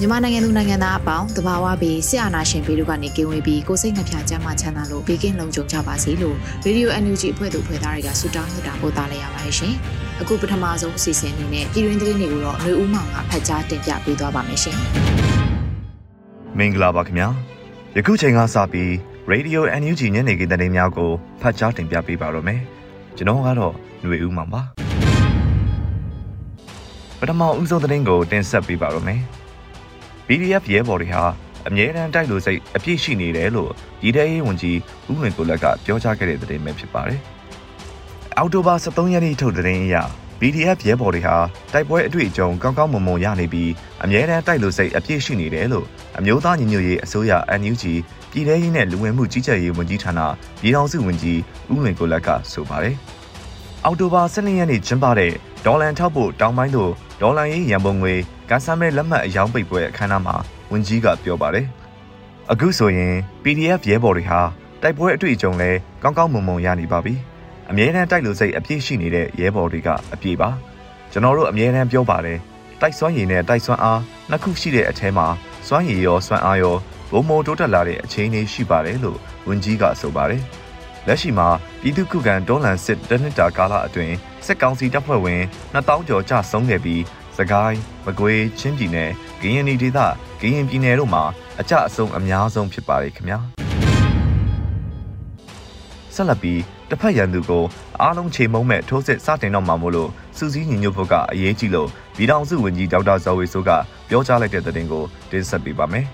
မြန်မာနိုင်ငံသူနိုင်ငံသားအပေါင်းတဘာဝပြီးဆရာနာရှင်ပြည်တို့ကနေကင်းဝေးပြီးကိုစိတ်နှဖျားချမ်းသာချမ်းသာလို့ဘေးကင်းလုံခြုံကြပါစေလို့ Radio NUG အဖွဲ့သူအဖွဲ့သားတွေကဆုတောင်းမြတ်တာပို့သလိုက်ရပါတယ်ရှင်။အခုပထမဆုံးအစီအစဉ်အနေနဲ့ပြည်တွင်းသတင်းတွေကိုတော့ຫນွေဦးမောင်ကဖတ်ကြားတင်ပြပေးသွားပါမယ်ရှင်။မင်္ဂလာပါခင်ဗျာ။ယခုချိန်ကစပြီး Radio NUG ညနေခင်းသတင်းများကိုဖတ်ကြားတင်ပြပေးပါရမယ်။ကျွန်တော်ကတော့ຫນွေဦးမောင်ပါ။ပထမဦးဆုံးသတင်းကိုတင်ဆက်ပေးပါရမယ်။ PDF ရဲဘော်တွေဟာအမြဲတမ်းတိုက်လို့စိတ်အပြည့်ရှိနေတယ်လို့ပြည်ထောင်ရေးဝန်ကြီးဦးဝင်ကိုလက်ကပြောကြားခဲ့တဲ့သတင်းပဲဖြစ်ပါတယ်။အောက်တိုဘာ23ရက်နေ့ထုတ်သတင်းအရ PDF ရဲဘော်တွေဟာတိုက်ပွဲအတွေ့အကြုံကောင်းကောင်းမွန်မွန်ရနေပြီးအမြဲတမ်းတိုက်လို့စိတ်အပြည့်ရှိနေတယ်လို့အမျိုးသားညီညွတ်ရေးအစိုးရ NUG ပြည်ထောင်ရေးနဲ့လူဝင်မှုကြီးကြပ်ရေးဝန်ကြီးဌာနပြည်ထောင်စုဝန်ကြီးဦးဝင်ကိုလက်ကဆိုပါတယ်။အောက်တိုဘာ12ရက်နေ့ကျင်းပတဲ့ဒေါ်လန်ထောက်ဖို့တောင်းပိုင်းသို့ဒေါ်လန်ရေးရန်ပုံငွေ ကန်ဆာမဲလက်မှတ်အယောင်းပိတ်ပွဲအခမ်းအနားမှာဝန်ကြီးကပြောပါတယ်။အခုဆိုရင် PDF ရဲဘော်တွေဟာတိုက်ပွဲအတွေ့အကြုံလဲကောင်းကောင်းမွန်မွန်ရနေပါပြီ။အမြဲတမ်းတိုက်လို့စိတ်အပြည့်ရှိနေတဲ့ရဲဘော်တွေကအပြည့်ပါ။ကျွန်တော်တို့အမြဲတမ်းပြောပါတယ်။တိုက်စွမ်းရည်နဲ့တိုက်စွမ်းအားနှစ်ခုရှိတဲ့အထဲမှာစွမ်းရည်ရောစွမ်းအားရောဘုံမိုတိုးတက်လာတဲ့အခြေအနေရှိပါတယ်လို့ဝန်ကြီးကဆိုပါတယ်။လက်ရှိမှာပြည်သူ့ခုခံဒေါ်လန်စစ်တနစ်တာကာလအတွင်းစစ်ကောင်စီတပ်ဖွဲ့ဝင်2000ကျော်ကြာဆုံးခဲ့ပြီးစ ကိုင်းမကွေးချင်းပြည်နယ်ကရင်ပြည်ဒေသကရင်ပြည်နယ်တို့မှာအကြအဆုံးအများဆုံးဖြစ်ပါတယ်ခင်ဗျာဆက်လက်ပြီးတစ်ဖက်ရန်သူကိုအားလုံးချိန်မုံမဲ့ထိုးစစ်စတင်တော့မှာမို့လို့စူးစီးညီညွတ်ဖို့ကအရေးကြီးလို့ပြည်ထောင်စုဝန်ကြီးဒေါက်တာဇော်ဝေဆိုးကပြောကြားလိုက်တဲ့သတင်းကိုတင်ဆက်ပေးပါမယ်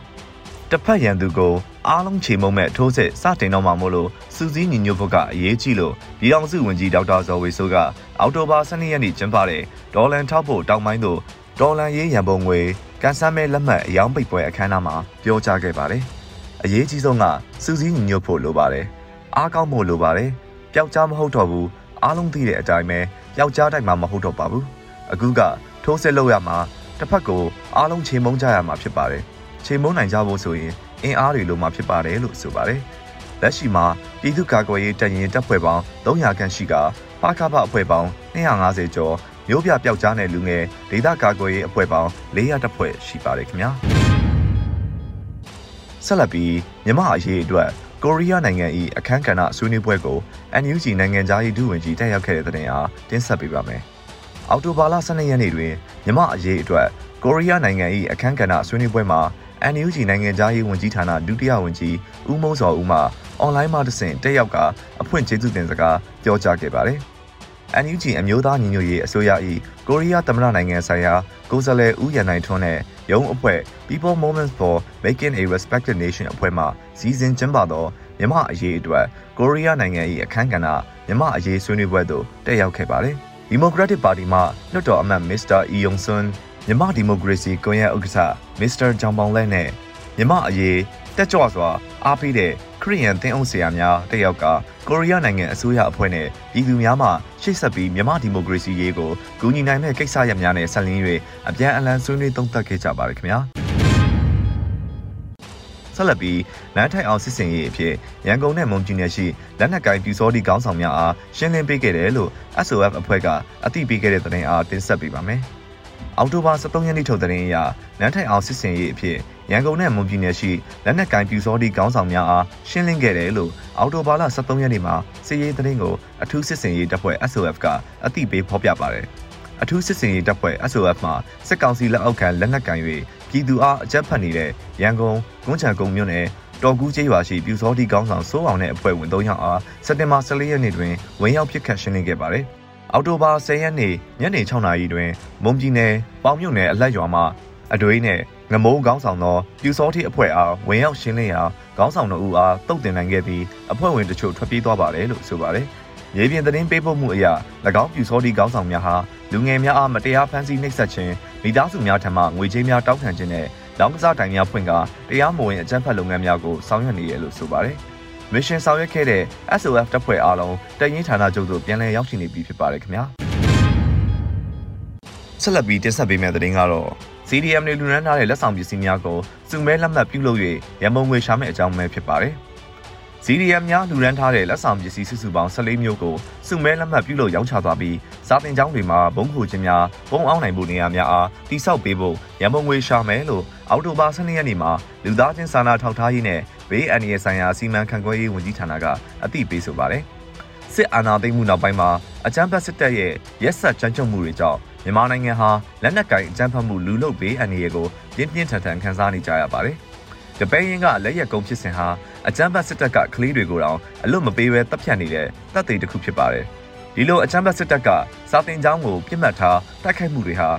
တစ်ဖက်ရန်သူကိုအားလုံးချိန်မုံမဲ့ထိုးစစ်စတင်တော့မှာမို့လို့စူးစီးညီညွတ်ဖို့ကအရေးကြီးလို့ပြည်ထောင်စုဝန်ကြီးဒေါက်တာဇော်ဝေဆိုးကအောက်တိုဘာ12ရက်နေ့ကျင်းပတဲ့ဒေါ်လန်ထောက်ဖို့တောင်ပိုင်းသို့ဒေါ်လန်ရေးရန်ပုံငွေကန်ဆာမဲလက်မှတ်အယောင်းပိတ်ပွဲအခမ်းအနားမှာပြောကြားခဲ့ပါတယ်။အရေးကြီးဆုံးကစူးစီးညီညွတ်ဖို့လိုပါတယ်။အားကောင်းဖို့လိုပါတယ်။ပျောက်ကြားမဟုတ်တော့ဘူး။အားလုံးသိတဲ့အတိုင်းပဲပျောက်ကြားတိုက်မှာမဟုတ်တော့ပါဘူး။အခုကထိုးစစ်လုပ်ရမှာတစ်ဖက်ကိုအားလုံးချိန်မုံကြရမှာဖြစ်ပါတယ်။ ချိန်မုံနိုင်ကြဖို့ဆိုရင်အင်အားတွေလိုမှဖြစ်ပါတယ်လို့ဆိုပါတယ်။လက်ရှိမှာပြည်သူ့ကာကွယ်ရေးတပ်ရင်းတပ်ဖွဲ့ပေါင်း300ခန့်ရှိကပါခါဖအဖွဲ့ပေါင်း250ကျော်မျိုးပြပျောက်ကြားတဲ့လူငယ်ဒေသကာကွယ်ရေးအဖွဲ့ပေါင်း400တပ်ဖွဲ့ရှိပါတယ်ခင်ဗျာဆက်လက်ပြီးမြမအရေးအတွက်ကိုရီးယားနိုင်ငံ၏အခမ်းကဏ္ဍဆွေးနွေးပွဲကို NUG နိုင်ငံသားရေးဒုဝန်ကြီးတက်ရောက်ခဲ့တဲ့တဲ့တင်အားတင်ဆက်ပေးပါမယ်။အောက်တိုဘာလ12ရက်နေ့တွင်မြမအရေးအတွက်ကိုရီးယားနိုင်ငံ၏အခမ်းကဏ္ဍဆွေးနွေးပွဲမှာ NUG နိုင်ငံသားရေးဝန်ကြီးဌာနဒုတိယဝန်ကြီးဦးမိုးစောဦးမှအွန်လိုင်းမှာတဆင့်တက်ရောက်ကအဖွင့်ကျေးဇူးတင်စကားပြောကြားခဲ့ပါတယ်။ NUG အမျိုးသားညီညွတ်ရေးအစိုးရ၏ကိုရီးယားသမ္မတနိုင်ငံဆိုင်ရာကိုယ်စားလှယ်ဦးရန်နိုင်ထွန်းနဲ့ရုံးအဖွဲ့ People Moments for Making a Respected Nation အဖွဲ့မှစီစဉ်ကျင်းပသောမြမအရေးအတွက်ကိုရီးယားနိုင်ငံ၏အခမ်းကဏ္ဍမြမအရေးဆွေးနွေးပွဲသို့တက်ရောက်ခဲ့ပါတယ်။ Democratic Party မှလွှတ်တော်အမတ် Mr. Lee Yong-sun မြမဒီမိုကရေစီကွန်ရက်ဥက္ကဋ္ဌ Mr. ဂျောင်ပေါင်လက်နဲ့မြမအရေးတက်ကြွစွာအားပေးတဲ့ခရီးယန်သင်းအုပ်ဆရာများတက်ရောက်ကကိုရီးယားနိုင်ငံအစိုးရအဖွဲ့နဲ့ပြည်သူများမှရှေ့ဆက်ပြီးမြန်မာဒီမိုကရေစီရေးကိုကူညီနိုင်တဲ့ကိစ္စရပ်များနဲ့ဆက်လင်း၍အပြန်အလှန်ဆွေးနွေးသုံးသပ်ခဲ့ကြပါတယ်ခင်ဗျာဆက်လက်ပြီးလမ်းထိုင်အောင်စစ်စင်ရေးအဖြစ်ရန်ကုန်နဲ့မွန်ပြည်နယ်ရှိလက်နက်ကိုင်ပြူစောတိကောင်းဆောင်များအားရှင်းလင်းပေးခဲ့တယ်လို့ SOF အဖွဲ့ကအသိပေးခဲ့တဲ့သတင်းအားတင်ဆက်ပေးပါမယ်။ အောက်တိုဘာ23ရက်နေ့ထုတ်သတင်းအရလမ်းထိုင်အောင်စစ်စင်ရေးအဖြစ်ရန်ကုန်နဲ့မွန်ပြည်နယ်ရှိလက်နက်ကင်ပြူစောတိကောင်းဆောင်များအားရှင်းလင်းခဲ့တယ်လို့အော်တိုဘာလ23ရက်နေ့မှာစစ်ရေးသတင်းကိုအထူးစစ်စင်ရေးတပ်ဖွဲ့ SOF ကအသိပေးဖော်ပြပါတယ်။အထူးစစ်စင်ရေးတပ်ဖွဲ့ SOF မှစစ်ကောင်စီလက်အောက်ခံလက်နက်ကင်၍ပြည်သူအားအကြမ်းဖက်နေတဲ့ရန်ကုန်၊ကွန်းချံကုန်းမြို့နယ်တော်ကူးကျေးရွာရှိပြူစောတိကောင်းဆောင်စိုးအောင်တဲ့အဖွဲ့ဝင်၃ယောက်အားစက်တင်ဘာ14ရက်နေ့တွင်ဝင်ရောက်ပစ်ခတ်ရှင်းလင်းခဲ့ပါတယ်။ အောက်တိုဘာ10ရက်နေ့ညနေ6နာရီတွင်မွန်ပြည်နယ်ပေါင်မြို့နယ်အလက်ရွာမှအတွေးနဲ့ငမိုးကောင်းဆောင်သောပြူစောတိအဖွဲ့အားဝင်ရောက်ရှင်းလင်းရာကောင်းဆောင်တို့ဦးအားတုတ်တင်နိုင်ခဲ့ပြီးအဖွဲ့ဝင်တို့ထွက်ပြေးသွားပါတယ်လို့ဆိုပါတယ်။မြေပြင်သတင်းပေးပို့မှုအရ၎င်းပြူစောတိကောင်းဆောင်များဟာလူငယ်များအားမတရားဖမ်းဆီးနှိပ်စက်ခြင်းမိသားစုများထံမှငွေကြေးများတောင်းခံခြင်းနဲ့လောင်းကစားတိုင်များဖွင့်ကာတရားမဝင်အကြမ်းဖက်လုပ်ငန်းများကိုဆောင်ရွက်နေရလို့ဆိုပါတယ်။ မစ်ရှင်ဆောင်ရွက်ခဲ့တဲ့ SOF တပ်ဖွဲ့အားလုံးတရင်ဌာနချုပ်သို့ပြန်လည်ရောက်ရှိနေပြီဖြစ်ပါတယ်ခင်ဗျာ။ဆက်လက်ပြီးတင်ဆက်ပေးမယ့်သတင်းကတော့ CDM တွေလူရန်ထားတဲ့လက်ဆောင်ပစ္စည်းများကိုစုမဲလက်မှတ်ပြုလုပ်၍ရမုံငွေရှာမဲ့အကြောင်းပဲဖြစ်ပါတယ်။ CDM များလူရန်ထားတဲ့လက်ဆောင်ပစ္စည်းစုစုပေါင်း14မျိုးကိုစုမဲလက်မှတ်ပြုလုပ်ရောင်းချသွားပြီးစာတင်ကျောင်းတွေမှာဘုံခိုခြင်းများဘုံအောင်နိုင်မှုနေရာများအားတိစောက်ပေးဖို့ရန်ပုံငွေရှာမယ်လို့အောက်တိုဘာ12ရက်နေ့မှာလူသားချင်းစာနာထောက်ထားရေးနဲ့ ဘေးအန္တရာယ်ဆိုင်ရာစီမံခန့်ခွဲရေးဝန်ကြီးဌာနကအသိပေးဆိုပါတယ်။စစ်အာဏာသိမ်းမှုနောက်ပိုင်းမှာအကြမ်းဖက်စစ်တပ်ရဲ့ရက်ဆက်ကြမ်းကြုတ်မှုတွေကြောင့်မြန်မာနိုင်ငံဟာလက်နက်ကင်အကြမ်းဖက်မှုလူလုဘေးအန္တရာယ်ကိုပြင်းပြင်းထန်ထန်ခံစားနေကြရပါတယ်။။တပင်းရင်ကလက်ရက်ကုန်းဖြစ်စဉ်ဟာအကြမ်းဖက်စစ်တပ်ကကလေးတွေကိုတောင်အလွတ်မပေးဘဲတပ်ဖြတ်နေတဲ့တပ်တွေတစ်ခုဖြစ်ပါတယ်။ဒီလိုအကြမ်းဖက်စစ်တပ်ကစာတင်ကျောင်းကိုပြစ်မှတ်ထားတိုက်ခိုက်မှုတွေဟာ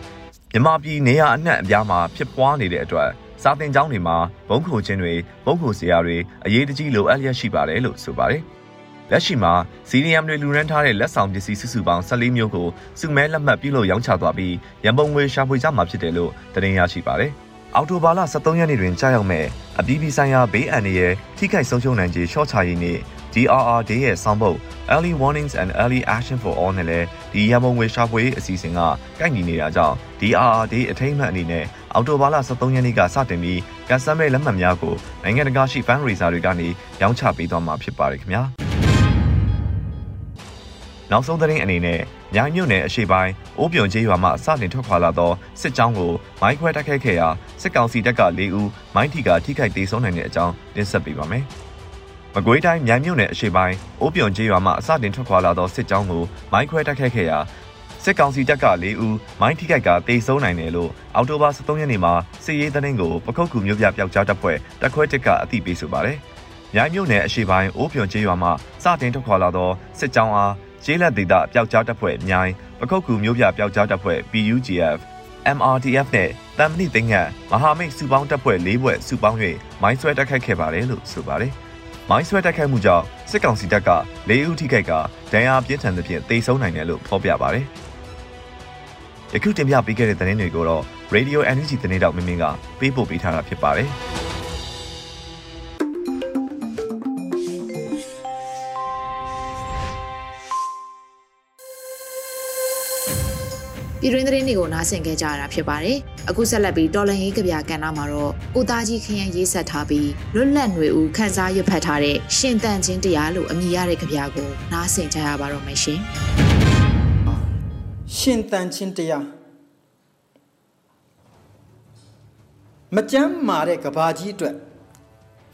မြန်မာပြည်နေရာအနှံ့အပြားမှာဖြစ်ပွားနေတဲ့အတွက် စာတင်ကျောင်းတွေမှာဘုံခိုခြင်းတွေဘုံခိုစရာတွေအရေးတကြီးလိုအပ်လျက်ရှိပါတယ်လို့ဆိုပါတယ်။လက်ရှိမှာစီနီယမ်တွေလူရန်ထားတဲ့လက်ဆောင်ပစ္စည်းစုစုပေါင်း14မျိုးကိုစုမဲလက်မှတ်ပြုလို့ရောင်းချသွားပြီးရန်ပုံငွေရှာဖွေကြမှာဖြစ်တယ်လို့တင်ပြရရှိပါတယ်။အောက်တိုဘာလ23ရက်နေ့တွင်ကြာရောက်မဲ့အပြည်ပြည်ဆိုင်ရာဘေးအန္တရာယ်ထိခိုက်ဆုံးရှုံးနိုင်ခြေရှော့ချရေးနေ့ DRR Day ရဲ့ဆောင်ပုတ် Early Warnings and Early Action for All နဲ့လည်းဒီရန်ပုံငွေရှာဖွေအစီအစဉ်ကကိုက်ညီနေတာကြောင့် DRR Day အထိမ်းအမှတ်အနေနဲ့ အောက်တိုဘာလ23ရက်နေ့ကစတင်ပြီးကန်ဆယ်မဲ့လက်မှတ်များကိုနိုင်ငံတကာရှိ fundraiser တွေကနေရောင်းချပေးသွားမှာဖြစ်ပါတယ်ခင်ဗျာ။နောက်ဆုံးသတင်းအနေနဲ့မြိုင်မြို့နယ်အရှိပိုင်းအိုးပြုံကျေးရွာမှစတင်ထွက်ခွာလာသောစစ်ကြောင်းကိုမိုင်းခွဲတိုက်ခိုက်ခဲ့ရာစစ်ကောင်စီတပ်က၄ဦးမိုင်းထီကထိခိုက်ဒေဆုံးနိုင်တဲ့အကြောင်းတင်ဆက်ပေးပါမယ်။မကွေးတိုင်းမြိုင်မြို့နယ်အရှိပိုင်းအိုးပြုံကျေးရွာမှစတင်ထွက်ခွာလာသောစစ်ကြောင်းကိုမိုင်းခွဲတိုက်ခိုက်ခဲ့ရာ စစ်ကောင်စီတပ်က၄ဦးမိုင်းထိခိုက်ကတေဆုံးနိုင်တယ်လို့အောက်တိုဘာ23ရက်နေ့မှာစစ်ရေးသတင်းကိုပခုတ်ကူမြို့ပြပျောက်ကြားတပ်ဖွဲ့တပ်ခွဲတစ်ကအသိပေးဆိုပါတယ်။မြိုင်မြို့နယ်အရှိပိုင်းအိုးပြုံကျေးရွာမှစတင်ထွက်ခွာလာသောစစ်ကြောင်းအားကျေးလက်ဒေသပျောက်ကြားတပ်ဖွဲ့အမြိုင်ပခုတ်ကူမျိုးပြပျောက်ကြားတပ်ဖွဲ့ PUGF MRTF နဲ့တမ်မဏိသိန်းကမဟာမိတ်စုပေါင်းတပ်ဖွဲ့၄ဘွဲ့စုပေါင်း၍မိုင်းဆွဲတိုက်ခိုက်ခဲ့ပါတယ်လို့ဆိုပါတယ်။မိုင်းဆွဲတိုက်ခိုက်မှုကြောင့်စစ်ကောင်စီတပ်က၄ဦးထိခိုက်ကဒဏ်ရာပြင်းထန်သဖြင့်တေဆုံးနိုင်တယ်လို့ဖော်ပြပါတယ်။ ယခုတင်ပြပေးခဲ့တဲ့သတင်းတွေကိုတော့ Radio Energy သတင်းတောက်မင်းမင်းကပေးပို့ပေးထားတာဖြစ်ပါတယ်။ပြည်တွင်းသတင်းတွေကိုနားဆင်ကြကြရတာဖြစ်ပါတယ်။အခုဆက်လက်ပြီးတော်လန်ရေးကြပြကဏ္ဍမှာတော့ကိုသားကြီးခရမ်းရေးဆက်ထားပြီးလွတ်လပ်ຫນွေဦးခန်းစားရွတ်ဖတ်ထားတဲ့ရှင်တန်ချင်းတရားလို့အမည်ရတဲ့ကြပြကိုနားဆင်ကြရပါတော့မယ်ရှင်။ ရှင်တန်ချင်းတရားမကြမ်းမာတဲ့ကဘာကြီးအတွက်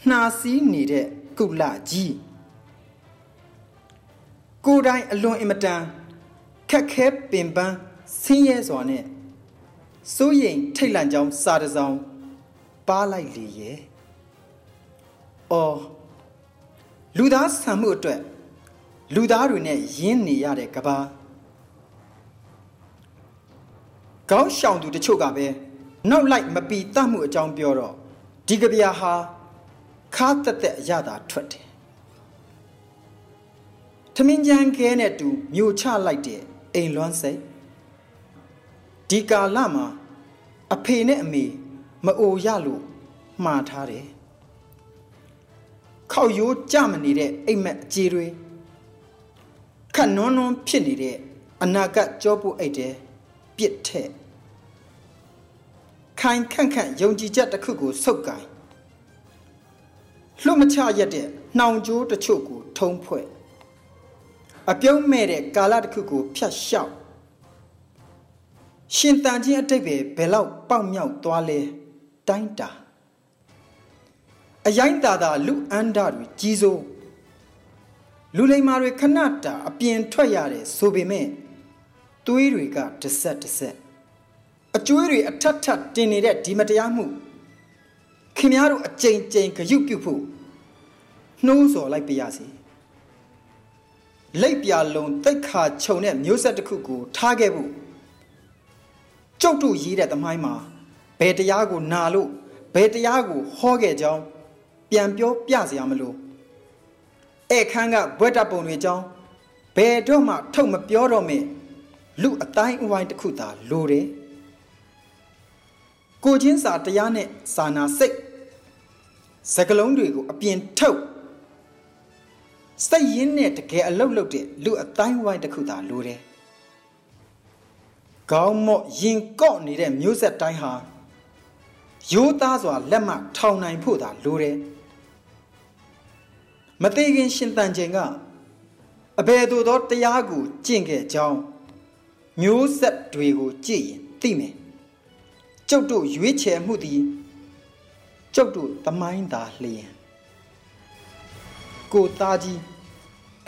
နှာစီးနေတဲ့ကုလကြီးကိုယ်တိုင်အလွန်အင်မတန်ခက်ခဲပင်ပန်းဆင်းရဲစွာနဲ့စိုးရိမ်ထိတ်လန့်ကြောင်းစာတစောင်ပါလိုက်လေရဲ့။အော်လူသားဆံမှုအတွက်လူသားတွေနဲ့ရင်းနေရတဲ့ကဘာ ကောင်းရှောင်သူတချို့ကပဲနောက်လိုက်မပီတတ်မှုအကြောင်းပြောတော့ဒီကဗျာဟာခါတက်တက်အရသာထွက်တယ်။ထမင်းကြမ်းခဲနဲ့တူမြို့ချလိုက်တဲ့အိမ်လွမ်းစိတ်ဒီကာလမှာအဖေနဲ့အမေမအိုရလို့မှားထားတယ်ခောက်ရိုးကြမနေတဲ့အိမ်မက်အကြေတွေခတ်နွန်းနွန်းဖြစ်နေတဲ့အနာဂတ်ကြောပုတ်အိတ်တဲ့ ပြစ်ထက်ခိုင်ခန့်ခန့်ယုံကြည်ချက်တစ်ခုကိုစုပ်ကိုင်လှုပ်မချရက်တဲ့နှောင်ကြိုးတချို့ကိုထုံးဖွဲ့အပြုံးမဲ့တဲ့ကာလတစ်ခုကိုဖြတ်လျှောက်ရှင်တန်ချင်းအတိတ်ပဲဘယ်လောက်ပေါက်မြောက်သွားလဲတိုင်းတာအယိုင်းတာတာလူအန္တတွေကြီးစိုးလူလိမ္မာတွေခဏတာအပြင်ထွက်ရတယ်ဆိုပေမဲ့ သွေးတွေကတစ်ဆက်တစ်ဆက်အကျွေးတွေအထက်ထပ်တင်နေတဲ့ဒီမတရားမှုခင်ဗျားတို့အကြိမ်ကြိမ်ဂရုပြုဖို့နှိုးဆော်လိုက်ပါရစေလက်ပြလုံးတိတ်ခါခြုံတဲ့မျိုးဆက်တစ်ခုကိုထားခဲ့ဖို့ကျုပ်တို့ရေးတဲ့သမိုင်းမှာဘယ်တရားကိုနာလို့ဘယ်တရားကိုဟောခဲ့ကြောင်းပြန်ပြောပြစရာမလိုဧခန်းကဘွဲ့တပ်ပုံတွေကြောင်းဘယ်တော့မှထုတ်မပြောတော့မေ လူအတိုင်းအဝိုင်းတစ်ခုသာလိုတယ်ကိုချင်းစာတရားနဲ့စာနာစိတ်စကလုံးတွေကိုအပြင်ထုတ်စိတ်ရင်းနဲ့တကယ်အလုတ်လုတ်တဲ့လူအတိုင်းဝိုင်းတစ်ခုသာလိုတယ်။ကောင်းမော့ရင်ကော့နေတဲ့မျိုးဆက်တိုင်းဟာရိုးသားစွာလက်မှထောင်နိုင်ဖို့သာလိုတယ်။မသေးခင်ရှင်တန်ချိန်ကအဘယ်သို့သောတရားကိုကျင့်ခဲ့ကြောင်း မျိုးဆက်တွေကိုကြည့်ရင်သိမယ်။ကျုပ်တို့ရွေးချယ်မှုသည်ကျုပ်တို့သမိုင်းသာလျင်ကိုသားကြီး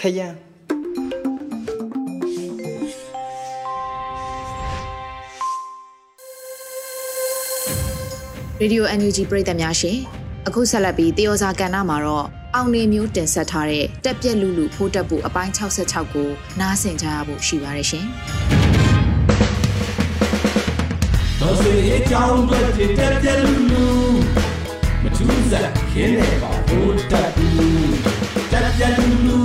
ခယံရေဒီယို NUG ပရိသတ်များရှင်အခုဆက်လက်ပြီးတေယောစာကဏ္ဍမှာတော့အောင်နေမျိုးတင်ဆက်ထားတဲ့တက်ပြက်လူလူဖိုးတက်ဖို့အပိုင်း66ကိုနားဆင်ကြရဖို့ရှိပါတယ်ရှင် တော်စေအကြောင်းတွေတက်ပြက်လူလူမထူးစားခင်းနေပါဖိုးတက်ဘူးတက်ပြက်လူလူ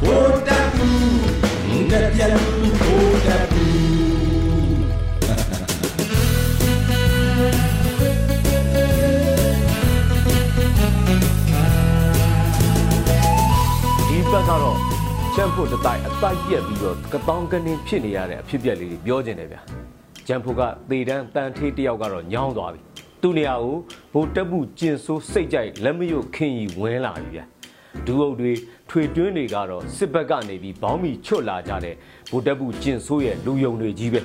ဖိုးတက်ဘူးတက်ပြက်လူလူဖိုးတက်ဘူးဒီဘက်ကတော့ချမ်းဖို့တတိုက်အတိုက်ပြက်ပြီးတော့ကတောင်းကနေဖြစ်နေရတဲ့အဖြစ်အပျက်လေးတွေပြောကျင်တယ်ဗျာ ချမ်းဖို့ကသေတန်းတန်ထေးတယောက်ကတော့ညောင်းသွားပြီသူ့နေရာကိုဘိုးတက်မှုကျင်ဆိုးစိတ်ကြိုက်လက်မရွတ်ခင်ကြီးဝင်လာပြီဗျာဒူအုပ်တွေထွေတွင်းတွေကတော့စစ်ဘက်ကနေပြီးဘောင်းမီချွတ်လာကြတဲ့ဘိုးတက်မှုကျင်ဆိုးရဲ့လူယုံတွေကြီးပဲ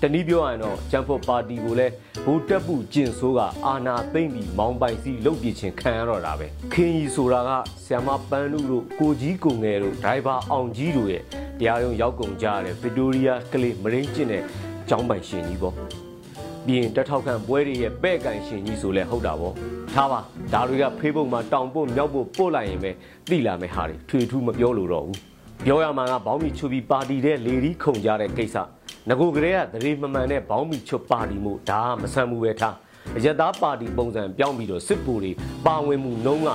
တနည်းပြောရရင်တော့ဂျမ်ဖို့ပါတီကိုလည်းဘိုးတက်မှုကျင်ဆိုးကအာနာသိမ့်ပြီးမောင်းပိုင်စီလုတ်ပြချင်းခံရတော့တာပဲခင်ကြီးဆိုတာကဆီယမပန်းနုတို့ကိုကြီးကိုငယ်တို့ဒိုင်ဘာအောင်ကြီးတို့ရဲ့တရားရုံးရောက်ကုန်ကြရတဲ့ဗစ်တိုးရီးယားကလေးမရင်းကျင့်တဲ့ ကျောင်းပိုင်ရှင်ကြီးပေါ့ပြီးရင်တက်ထောက်ခံပွဲတွေရဲ့ပဲ့ကန်ရှင်ကြီးဆိုလဲဟုတ်တာပေါ့ထားပါဒါတွေကဖေးဖို့မှာတောင်ပို့မြောက်ပို့ပို့လိုက်ရင်ပဲသိလာမယ့်ဟာတွေထွေထူးမပြောလို့တော့ဘူးပြောရမှာကဘောင်းမီချူပြီးပါတီတဲ့လေဒီခုံကြတဲ့ကိစ္စငကိုကလေးကတရေမမှန်တဲ့ဘောင်းမီချွတ်ပါတီမှုဒါကမဆန်ဘူးပဲထားအယက်သားပါတီပုံစံပြောင်းပြီးတော့စစ်ပူတွေပါဝင်မှုနှုံးက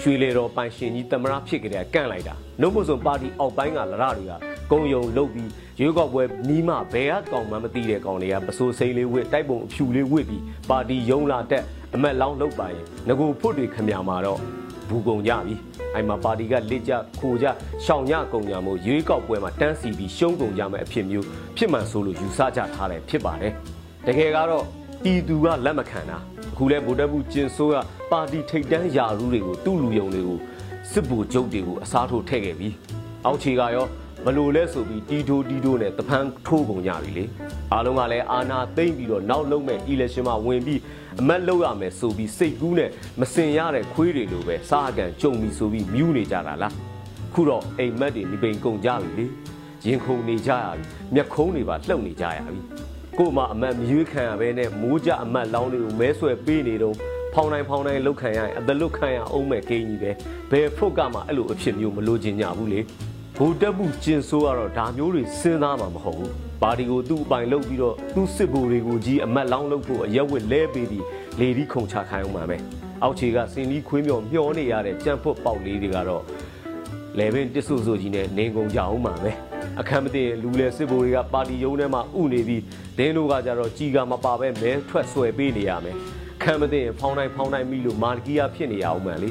ရွှေလေတော်ပိုင်ရှင်ကြီးတမရဖြစ်ကြတဲ့ကန့်လိုက်တာနှုတ်မစုံပါတီအောက်ပိုင်းကလရတွေက ဂုံယုံလုတ်ပြီးရွေးကောက်ပွဲနီးမှဘယ်ကကောင်မှမသိတဲ့ကောင်တွေကပစိုးစိမ့်လေးဝစ်တိုက်ပုံအဖြူလေးဝစ်ပြီးပါတီယုံလာတက်အမက်လောင်းလုတ်ပါရင်ငကိုဖွတ်တွေခမမှာတော့ဘူကုံကြပြီအဲ့မှာပါတီကလစ်ကြခိုကြရှောင်ညကုံကြမို့ရွေးကောက်ပွဲမှာတန်းစီပြီးရှုံးကုန်ကြမဲ့အဖြစ်မျိုးဖြစ်မှန်ဆိုလို့ယူဆကြထားတယ်ဖြစ်ပါတယ်တကယ်ကတော့တီသူကလက်မခံတာအခုလဲဗိုလ်တပ်ဘူးကျင်ဆိုးကပါတီထိတ်တန်းယာရူးတွေကိုသူ့လူယုံတွေကိုစစ်ဘူကျုပ်တွေကိုအစားထိုးထည့်ခဲ့ပြီအောက်ခြေကရော မလို့လဲဆိုပြီးတီတိုတီတိုနဲ့တပန်းထိုးကုန်ကြပြီလေအားလုံးကလည်းအာနာသိမ့်ပြီးတော့နောက်လုံးမဲ့ election မှာဝင်ပြီးအမတ်လောက်ရမယ်ဆိုပြီးစိတ်ကူးနဲ့မစင်ရတဲ့ခွေးတွေလိုပဲစားအကန်ကြုံပြီးဆိုပြီးမြူးနေကြတာလားခုတော့အိမ်မက်တွေဒီပိန်ကုန်ကြပြီလေရင်ခုန်နေကြရပြီမျက်ခုံးတွေပါလှုပ်နေကြရပြီကို့မှာအမတ်မရွေးခံရဘဲနဲ့မိုးကြအမတ်လောင်းတွေကိုမဲဆွဲပေးနေတော့ဖောင်းတိုင်းဖောင်းတိုင်းလုတ်ခံရရင်အသလုတ်ခံရအောင်မဲ့ဂိမ်းကြီးပဲဘယ်ဖုတ်ကမှအဲ့လိုအဖြစ်မျိုးမလိုချင်ကြဘူးလေ ဘူတက်ဘူးကျင်ဆိုးကတော့ဒါမျိုးတွေစဉ်းစားမှာမဟုတ်ဘူးပါတီကိုသူ့အပိုင်လုပ်ပြီးတော့သူ့စစ်ဘူတွေကိုကြီးအမတ်လောင်းလုပ်ဖို့အရက်ဝစ်လဲပေးပြီးလေဒီခုံချခိုင်းအောင်ပါပဲအောက်ခြေကစင်လီခွေးမြော်မျောနေရတဲ့ကြံ့ဖွတ်ပေါက်လေးတွေကတော့လေပင်တစ်ဆူဆူကြီးနဲ့နေကုန်ကြအောင်ပါပဲအခမ်းမသိလူလေစစ်ဘူတွေကပါတီယုံထဲမှာဥနေပြီးဒင်းတို့ကကြတော့ကြီးကမပါပဲမဲထွက်ဆွဲပေးနေရမယ်ခံမသိရင်ဖောင်းတိုင်းဖောင်းတိုင်းမိလို့မာဂီယာဖြစ်နေရအောင်မှန်လေ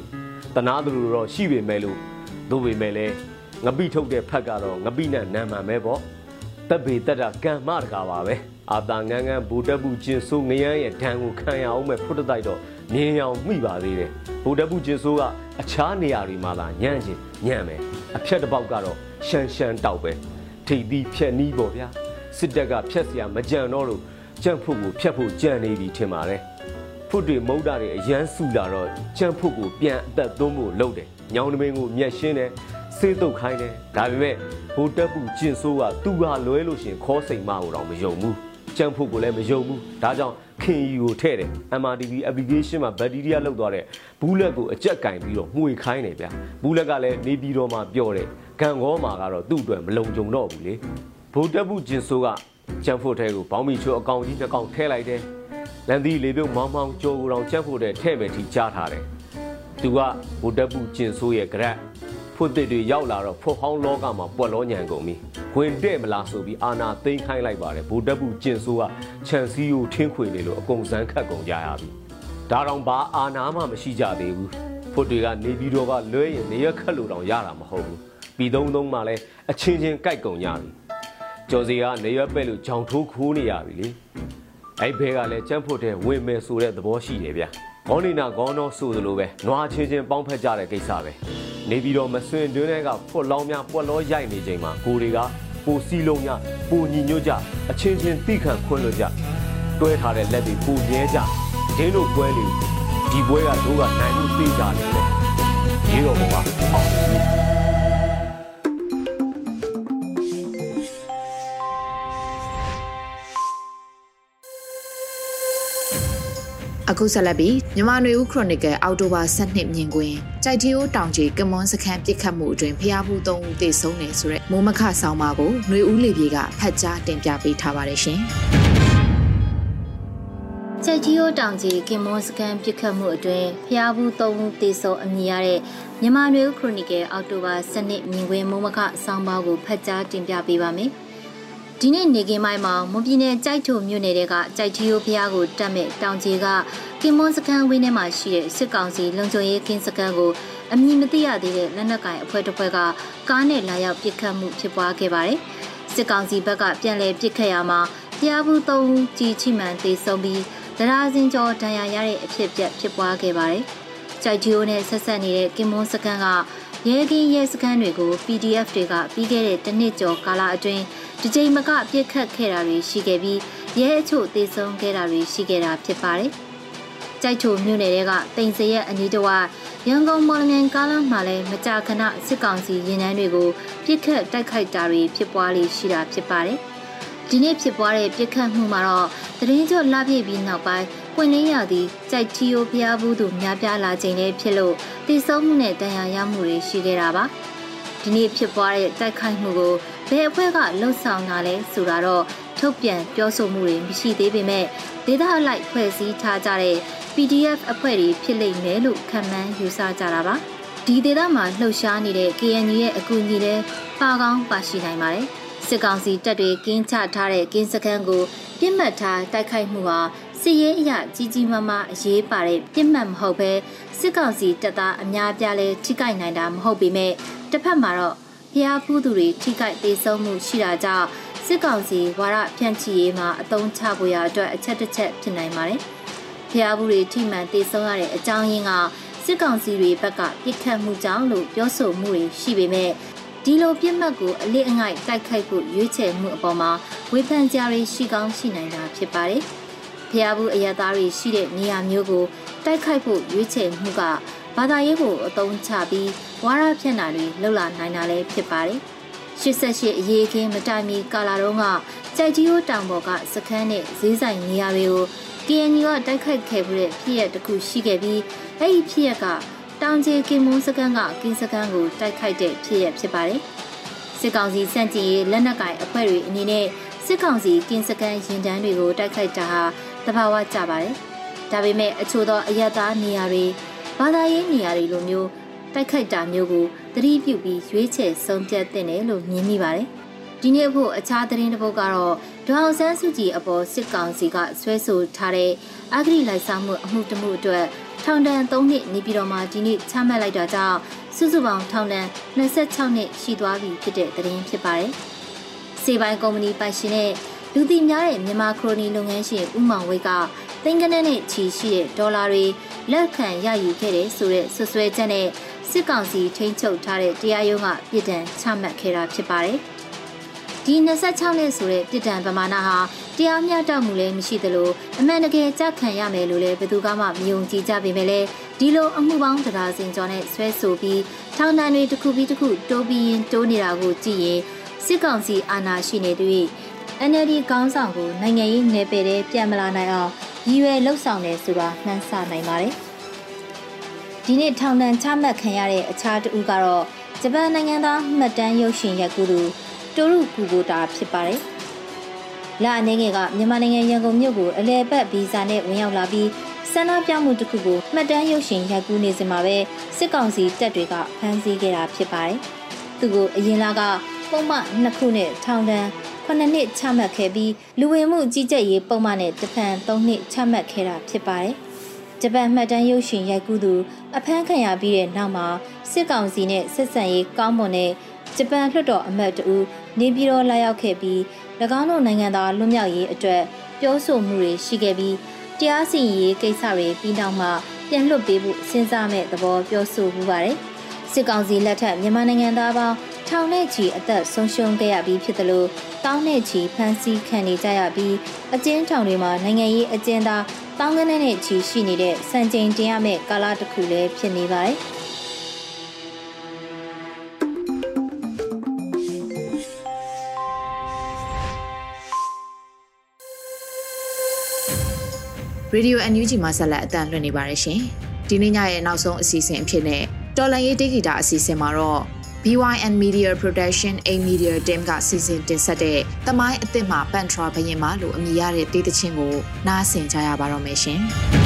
တနာသူတို့တော့ရှိပေမဲ့လို့တို့ပေမဲ့လဲ ငပိထုတ်တဲ့ဖက်ကတော့ငပိနဲ့နံမှန်ပဲပေါ့တက်ပေတက်တာကံမတကာပါပဲအာတာငန်းငန်းဘူတက်ဘူးကျင်ဆိုးငရမ်းရဲ့ဒဏ်ကိုခံရအောင်မဲ့ဖုတ်တိုက်တော့မြင်းရောင်မိပါသေးတယ်ဘူတက်ဘူးကျင်ဆိုးကအခြားနေရာတွေမှာသာညံ့ချင်းညံ့မယ်အဖြက်တစ်ပေါက်ကတော့ရှန်ရှန်တောက်ပဲထိပ်ပြီးဖြက်နီးပေါ့ဗျာစစ်တပ်ကဖြက်เสียမကြံတော့လို့ကြံ့ဖို့ကိုဖြက်ဖို့ကြံနေပြီထင်ပါတယ်ဖုတ်တွေမုတ်တာတွေအရန်ဆူလာတော့ကြံ့ဖို့ကိုပြန်အသက်သွင်းဖို့လုပ်တယ်ညောင်နှမင်းကိုမျက်ရှင်းတယ် စစေးတုတ်ခိုင်းတယ်ဒါပေမဲ့ဘိုးတက်ပူကျင်ဆိုးကသူဟာလွဲလို့ရှရင်ခေါ်စိန်မကိုတော့မယုံဘူးကြံဖို့ကိုလည်းမယုံဘူးဒါကြောင့်ခင်ယူကိုထည့်တယ် MRTV application မှာဘက်တီးရီးယားလောက်သွားတဲ့ဘူးလက်ကိုအကြက်ကင်ပြီးတော့မှုေခိုင်းတယ်ဗျာဘူးလက်ကလည်းနေပြီးတော့မှပြောတယ်ဂန်ကောမှာကတော့သူ့အတွက်မလုံခြုံတော့ဘူးလေဘိုးတက်ပူကျင်ဆိုးကကြံဖို့ထဲကိုဘောင်းမီချိုအကောင်ကြီးတစ်ကောင်ထည့်လိုက်တယ်လန်ဒီလေပြုတ်မောင်းမောင်းကြောကိုတောင်ကြက်ဖို့တဲ့ထဲ့မယ်ထိကြားထားတယ်သူကဘိုးတက်ပူကျင်ဆိုးရဲ့ကြက် ဖွတ်တစ်တွေရောက်လာတော့ဖွတ်ဟောင်းလောကမှာပွက်လောညံကုန်ပြီဝင်တဲ့မလားဆိုပြီးအာနာသိမ်းခိုင်းလိုက်ပါတယ်ဗိုလ်တပ်ဘူးကျင်ဆိုးကခြံစည်းကိုထင်းခွေနေလို့အကုန်စမ်းခတ်ကုန်ကြရပြီဒါတော့ဘာအာနာမှမရှိကြသေးဘူးဖွတ်တွေကနေပြီးတော့ကလွဲရင်နေရခတ်လို့တောင်ရတာမဟုတ်ဘူးပြီးသုံးသုံးမှလည်းအချင်းချင်းကြိုက်ကုန်ကြပြီကျော်စီကနေရပဲ့လို့ဂျောင်ထိုးခိုးနေရပြီလေအဲ့ဘဲကလည်းကြမ်းဖို့တဲ့ဝင်မယ်ဆိုတဲ့သဘောရှိတယ်ဗျ ခေါင်းနေနာခေါင်းတော့ဆိုသလိုပဲနွားချင်းချင်းပေါင်းဖက်ကြတဲ့ကိစ္စပဲနေပြီးတော့မဆွင်တွင်းတွေကဖွက်လောင်းများပွက်လောရိုက်နေချိန်မှာကိုတွေကပိုစီလုံးများပိုညီညွတ်ကြအချင်းချင်းတိခံခွင့်လွတ်ကြတွဲထားတဲ့လက်တွေပိုမြဲကြဒင်းတို့ပွဲလေဒီပွဲကတို့ကနိုင်မှုသိကြတယ်လေရေတော်ဘုံကအောင် ခုဆက်လက်ပြီးမြန်မာနွေဦးခရိုနီကယ်အောက်တိုဘာ12မြင်ကွင်းကြိုက်တီယိုတောင်ကြီးကမွန်စခန်းပြစ်ခတ်မှုအတွင်းဖျားဘူး3ဦးသေဆုံးတယ်ဆိုရက်မိုးမခဆောင်းပါကိုနွေဦးလေပြေကဖတ်ကြားတင်ပြပေးထားပါတယ်ရှင်။ကြိုက်တီယိုတောင်ကြီးကင်မွန်စကန်ပြစ်ခတ်မှုအတွင်းဖျားဘူး3ဦးသေဆုံးအမည်ရတဲ့မြန်မာနွေဦးခရိုနီကယ်အောက်တိုဘာ12မြင်ကွင်းမိုးမခဆောင်းပါကိုဖတ်ကြားတင်ပြပေးပါမယ်။ ဒီနေ့နေကင်းမိုင်းမှာမွန်ပြည်နယ်ကြိုက်ထုမြို့နယ်ကကြိုက်ထီယိုဖျားကိုတက်မဲ့တောင်ကြီးကကင်မွန်စကန်ဝင်းထဲမှာရှိတဲ့စစ်ကောင်စီလုံခြုံရေးကင်းစကန်ကိုအမည်မသိရသေးတဲ့လက်နက်ကိုင်အဖွဲ့တစ်ဖွဲ့ကကားနဲ့လာရောက်ပစ်ခတ်မှုဖြစ်ပွားခဲ့ပါတယ်။စစ်ကောင်စီဘက်ကပြန်လည်ပစ်ခတ်ရမှာဖျားဘူးသုံးဦးကြီးချိမှန်သေးဆုံးပြီးတရားစင်ကျော်ဒဏ်ရာရတဲ့အဖြစ်အပျက်ဖြစ်ပွားခဲ့ပါတယ်။ကြိုက်ထီယိုနဲ့ဆက်ဆက်နေတဲ့ကင်မွန်စကန်ကရဲကင်းရဲစကန်တွေကို PDF တွေကပြီးခဲ့တဲ့တစ်နှစ်ကျော်ကာလအတွင်း ဒီကြိမ်မကပြစ်ခတ်ခဲ့တာတွေရှိခဲ့ပြီးရဲအချို့သေဆုံးခဲ့တာတွေရှိခဲ့တာဖြစ်ပါတယ်။ကြိုက်ချိုမြို့နယ်ကတိန်စရက်အနီးတစ်ဝိုက်ရန်ကုန်မော်လမြိုင်ကားလမ်းမှာလည်းမကြာခဏစစ်ကောင်စီရင်နှန်းတွေကိုပြစ်ခတ်တိုက်ခိုက်တာတွေဖြစ်ပွားလေရှိတာဖြစ်ပါတယ်။ဒီနေ့ဖြစ်ပွားတဲ့ပြစ်ခတ်မှုမှာတော့တရင်ကျော်လှပြည့်ပြီးနောက်ပိုင်းပွင့်လင်းရသည့်ကြိုက်ချီယိုဖျားဘူးသူများပြားလာခြင်းလည်းဖြစ်လို့တည်ဆုံမှုနဲ့တန်ရာရမှုတွေရှိခဲ့တာပါ။ဒီနေ့ဖြစ်ပွားတဲ့တိုက်ခိုက်မှုကို ဘယ်အဖွဲ့ကလှုပ်ဆောင်တာလဲဆိုတာတော့ထုတ်ပြန်ပြောဆိုမှုတွေမရှိသေးပေမဲ့ဒေသအလိုက်ဖွဲ့စည်းထားကြတဲ့ PDF အဖွဲ့တွေဖြစ်လိမ့်မယ်လို့ခန့်မှန်းယူဆကြတာပါဒီဒေသမှာလှုပ်ရှားနေတဲ့ KNU ရဲ့အကူအညီတွေပါကောင်းပါရှိနိုင်ပါတယ်စစ်ကောင်စီတပ်တွေကင်းချထားတဲ့ကင်းစခန်းကိုပြစ်မှတ်ထားတိုက်ခိုက်မှုဟာစစ်ရေးအရာကြီးကြီးမားမားအရေးပါတဲ့ပြစ်မှတ်မဟုတ်ဘဲစစ်ကောင်စီတပ်သားအများပြားလဲထိခိုက်နိုင်တာမဟုတ်ပေမဲ့တစ်ဖက်မှာတော့ ဖျားဖူးသူတွေထိခိုက်သေးဆုံးမှုရှိတာကြောင့်စစ်ကောင်စီဝါရဖြန့်ချီရေးမှာအတုံးချဖို့ရအတွက်အချက်တစ်ချက်ဖြစ်နိုင်ပါတယ်။ဖျားဖူးတွေထိမှန်သေးဆုံးရတဲ့အကြောင်းရင်းကစစ်ကောင်စီတွေဘက်ကပြစ်ခတ်မှုကြောင့်လို့ပြောဆိုမှုတွေရှိပေမဲ့ဒီလိုပြစ်မှတ်ကိုအလစ်အငိုက်တိုက်ခိုက်ဖို့ရွေးချယ်မှုအပေါ်မှာဝေဖန်ကြတွေရှိကောင်းရှိနိုင်တာဖြစ်ပါတယ်။ဖျားဘူးအရသားတွေရှိတဲ့နေရာမျိုးကိုတိုက်ခိုက်ဖို့ရွေးချယ်မှုကဘာသာရေးကိုအသုံးချပြီး ဝါရဖြန့်တာတွေလှုပ်လာနိုင်တာလည်းဖြစ်ပါတယ်။88အရေးခင်းမတိုင်မီကာလာတော့ကကြိုက်ကြီးဟိုတောင်ပေါ်ကစခန်းနဲ့ဈေးဆိုင်နေရာတွေကို KNU ကတိုက်ခိုက်ခဲ့မှုတဲ့ဖြစ်ရပ်တစ်ခုရှိခဲ့ပြီးအဲ့ဒီဖြစ်ရပ်ကတောင်ကျေကင်မွန်းစခန်းကကင်းစခန်းကိုတိုက်ခိုက်တဲ့ဖြစ်ရပ်ဖြစ်ပါတယ်။စစ်ကောင်စီစန့်ကျင်ရေးလက်နက်ကိုင်အဖွဲ့တွေအနေနဲ့စစ်ကောင်စီကင်းစခန်းရင်တန်းတွေကိုတိုက်ခိုက်တာဟာတဘာဝကြပါတယ်။ဒါပေမဲ့အချို့သောအယက်သားနေရာတွေဘာသာရေးနေရာတွေလိုမျိုး တိုက်ခိုက်တာမျိုးကိုသတိပြုပြီးရွေးချယ်ဆုံးဖြတ်သင့်တယ်လို့မြင်မိပါတယ်။ဒီနေ့ဖို့အခြားသတင်းတစ်ပုဒ်ကတော့ဒေါအောင်ဆန်းစုကြည်အပေါ်စစ်ကောင်စီကဆွဲဆိုထားတဲ့အဂရိလိုက်စားမှုအမှုတမှုအတွက်ထောင်ဒဏ်3နှစ်နေပြည်တော်မှာဒီနေ့ချမှတ်လိုက်တာကြောင့်စုစုပေါင်းထောင်ဒဏ်26နှစ်ရှိသွားပြီဖြစ်တဲ့သတင်းဖြစ်ပါတယ်။စေပိုင်းကုမ္ပဏီပိုင်ရှင်နဲ့လူသိများတဲ့မြန်မာခရိုနီလုပ်ငန်းရှင်ဦးမောင်ဝိတ်ကသိန်းကနန်းနဲ့ချီရှိတဲ့ဒေါ်လာတွေလက်ခံရယူခဲ့တဲ့ဆိုတဲ့ဆွဆွဲချက်နဲ့ စစ်ကောင်စီထိန်းချုပ်ထားတဲ့တရားရုံးကပြစ်ဒဏ်ချမှတ်ခဲ့တာဖြစ်ပါတယ်။ဒီ26နှစ်ဆိုတဲ့ပြစ်ဒဏ်ပမာဏဟာတတရားမျှတမှုလည်းမရှိသလိုအမှန်တကယ်ကြခံရမယ်လို့လည်းဘယ်သူမှမယုံကြည်ကြပေမဲ့လည်းဒီလိုအမှုပေါင်းတရားစင်ကျော်နဲ့ဆွဲဆိုပြီးထောင်ဒဏ်တွေတစ်ခုပြီးတစ်ခုတိုးပြီးရင်တိုးနေတာကိုကြည့်ရင်စစ်ကောင်စီအာဏာရှိနေတွေ့ NLD ကောင်းဆောင်ကိုနိုင်ငံရေးနယ်ပယ်ထဲပြန်မလာနိုင်အောင်ရည်ရွယ်လှုပ်ဆောင်နေဆိုတာနှမ်းဆနိုင်ပါတယ်။ ဒီနေ့ထောင်ဒဏ်ချမှတ်ခံရတဲ့အခြားတဦးကတော့ဂျပန်နိုင်ငံသားမှတ်တမ်းရုပ်ရှင်ရိုက်ကူးသူတိုရုကူကိုတာဖြစ်ပါတယ်။လအနေငယ်ကမြန်မာနိုင်ငံရန်ကုန်မြို့ကိုအလဲပတ်ဗီဇာနဲ့ဝင်ရောက်လာပြီးဆန္ဒပြမှုတစ်ခုကိုမှတ်တမ်းရုပ်ရှင်ရိုက်ကူးနေစဉ်မှာပဲစစ်ကောင်စီတပ်တွေကဖမ်းဆီးခဲ့တာဖြစ်ပါတယ်။သူကိုအရင်လကပုံမှန်နှစ်ခုနဲ့ထောင်ဒဏ်9နှစ်ချမှတ်ခဲ့ပြီးလူဝင်မှုကြီးကြပ်ရေးပုံမှန်နဲ့တဖန်3နှစ်ချမှတ်ခဲ့တာဖြစ်ပါတယ်။ ဂျပန်မှတ်တမ်းရုပ်ရှင်ရိုက်ကူးသူအဖမ်းခံရပြီးတဲ့နောက်မှာစစ်ကောင်စီနဲ့ဆက်ဆံရေးကောင်းမွန်တဲ့ဂျပန်လွှတ်တော်အမတ်တူနေပြည်တော်လာရောက်ခဲ့ပြီး၎င်းတို့နိုင်ငံသားလွတ်မြောက်ရေးအတွက်ပြောဆိုမှုတွေရှိခဲ့ပြီးတရားစီရင်ရေးကိစ္စတွေပြီးနောက်မှပြန်လွှတ်ပေးဖို့စဉ်းစားမဲ့သဘောပြောဆိုမှုပါတယ်။စစ်ကောင်စီလက်ထက်မြန်မာနိုင်ငံသားပေါင်းထောင်နဲ့ချီအသက်ဆုံးရှုံးခဲ့ရပြီးဖြစ်တယ်လို့တောင်းနဲ့ချီဖမ်းဆီးခံနေကြရပြီးအကျဉ်းထောင်တွေမှာနိုင်ငံရေးအကျဉ်းသား တောင်းကနဲ့နဲ့ချီရှိနေတဲ့စံချိန်တင်ရမယ့်ကာလတစ်ခုလည်းဖြစ်နေပါတယ်။ Radio NUG မှာဆက်လက်အတန်လွှင့်နေပါတယ်ရှင်။ဒီနေ့ညရဲ့နောက်ဆုံးအစီအစဉ်အဖြစ်နဲ့တော်လန်ရေးတေဂီတာအစီအစဉ်မှာတော့ BYN Media Production A Media Team ကစီစဉ်တင်ဆက်တဲ့တမိုင်းအစ်စ်မှာပန်ထရာဘရင်မလို့အမည်ရတဲ့တေးသချင်းကိုနားဆင်ကြရပါတော့မယ်ရှင်။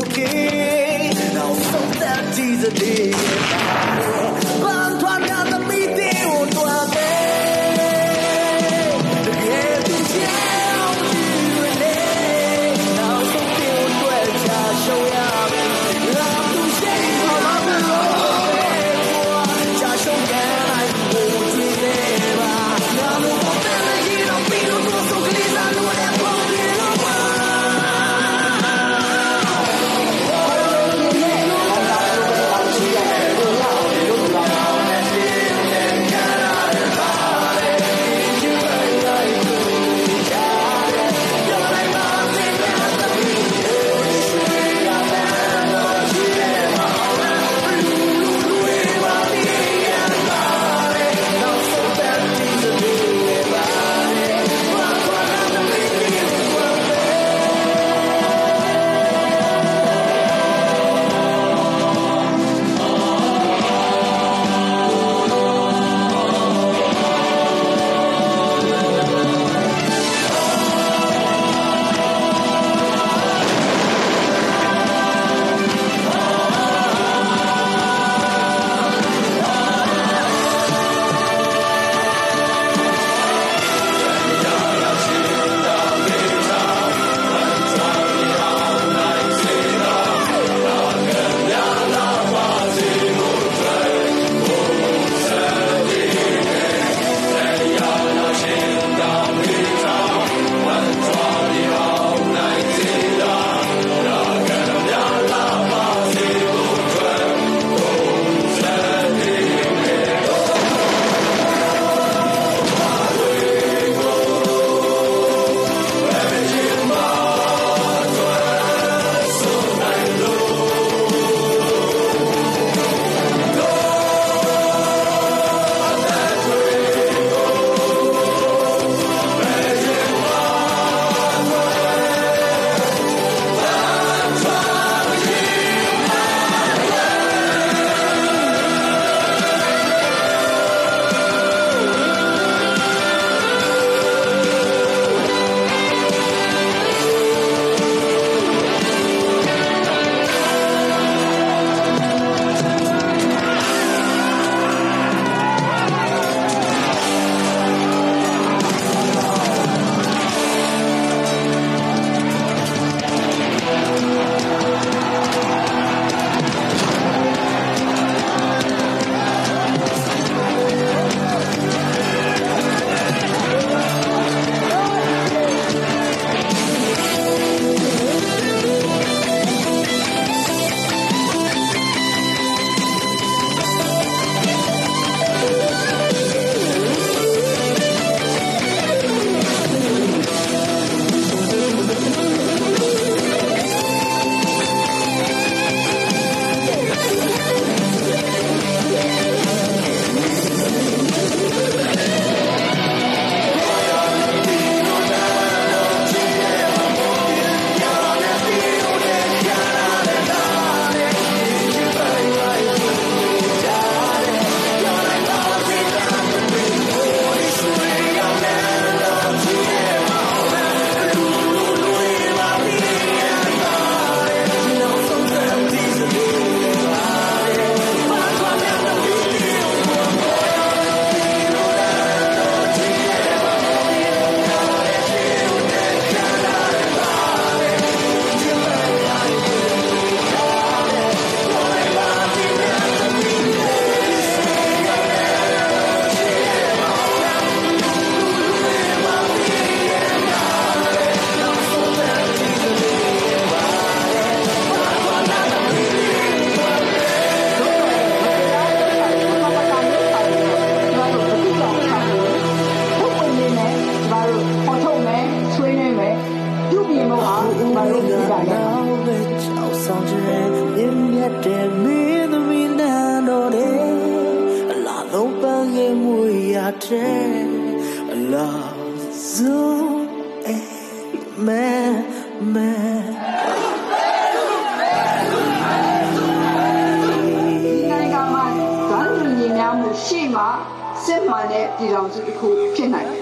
okay. Now, so that is a. လုံးဟာမလို့ပြပါလားကြောက်ဆောင်ခြင်းမြင်မြတ်တဲ့မင်းသမီးနန်းတော်တဲ့အလားလုံးပန်းငယ်မူရတဲ့အလားဆုံးအဲမဲမဲ ရှေ့မှာစစ်မှန်တဲ့ပြည်တော်စုတစ်ခုဖြစ်နိုင်တယ်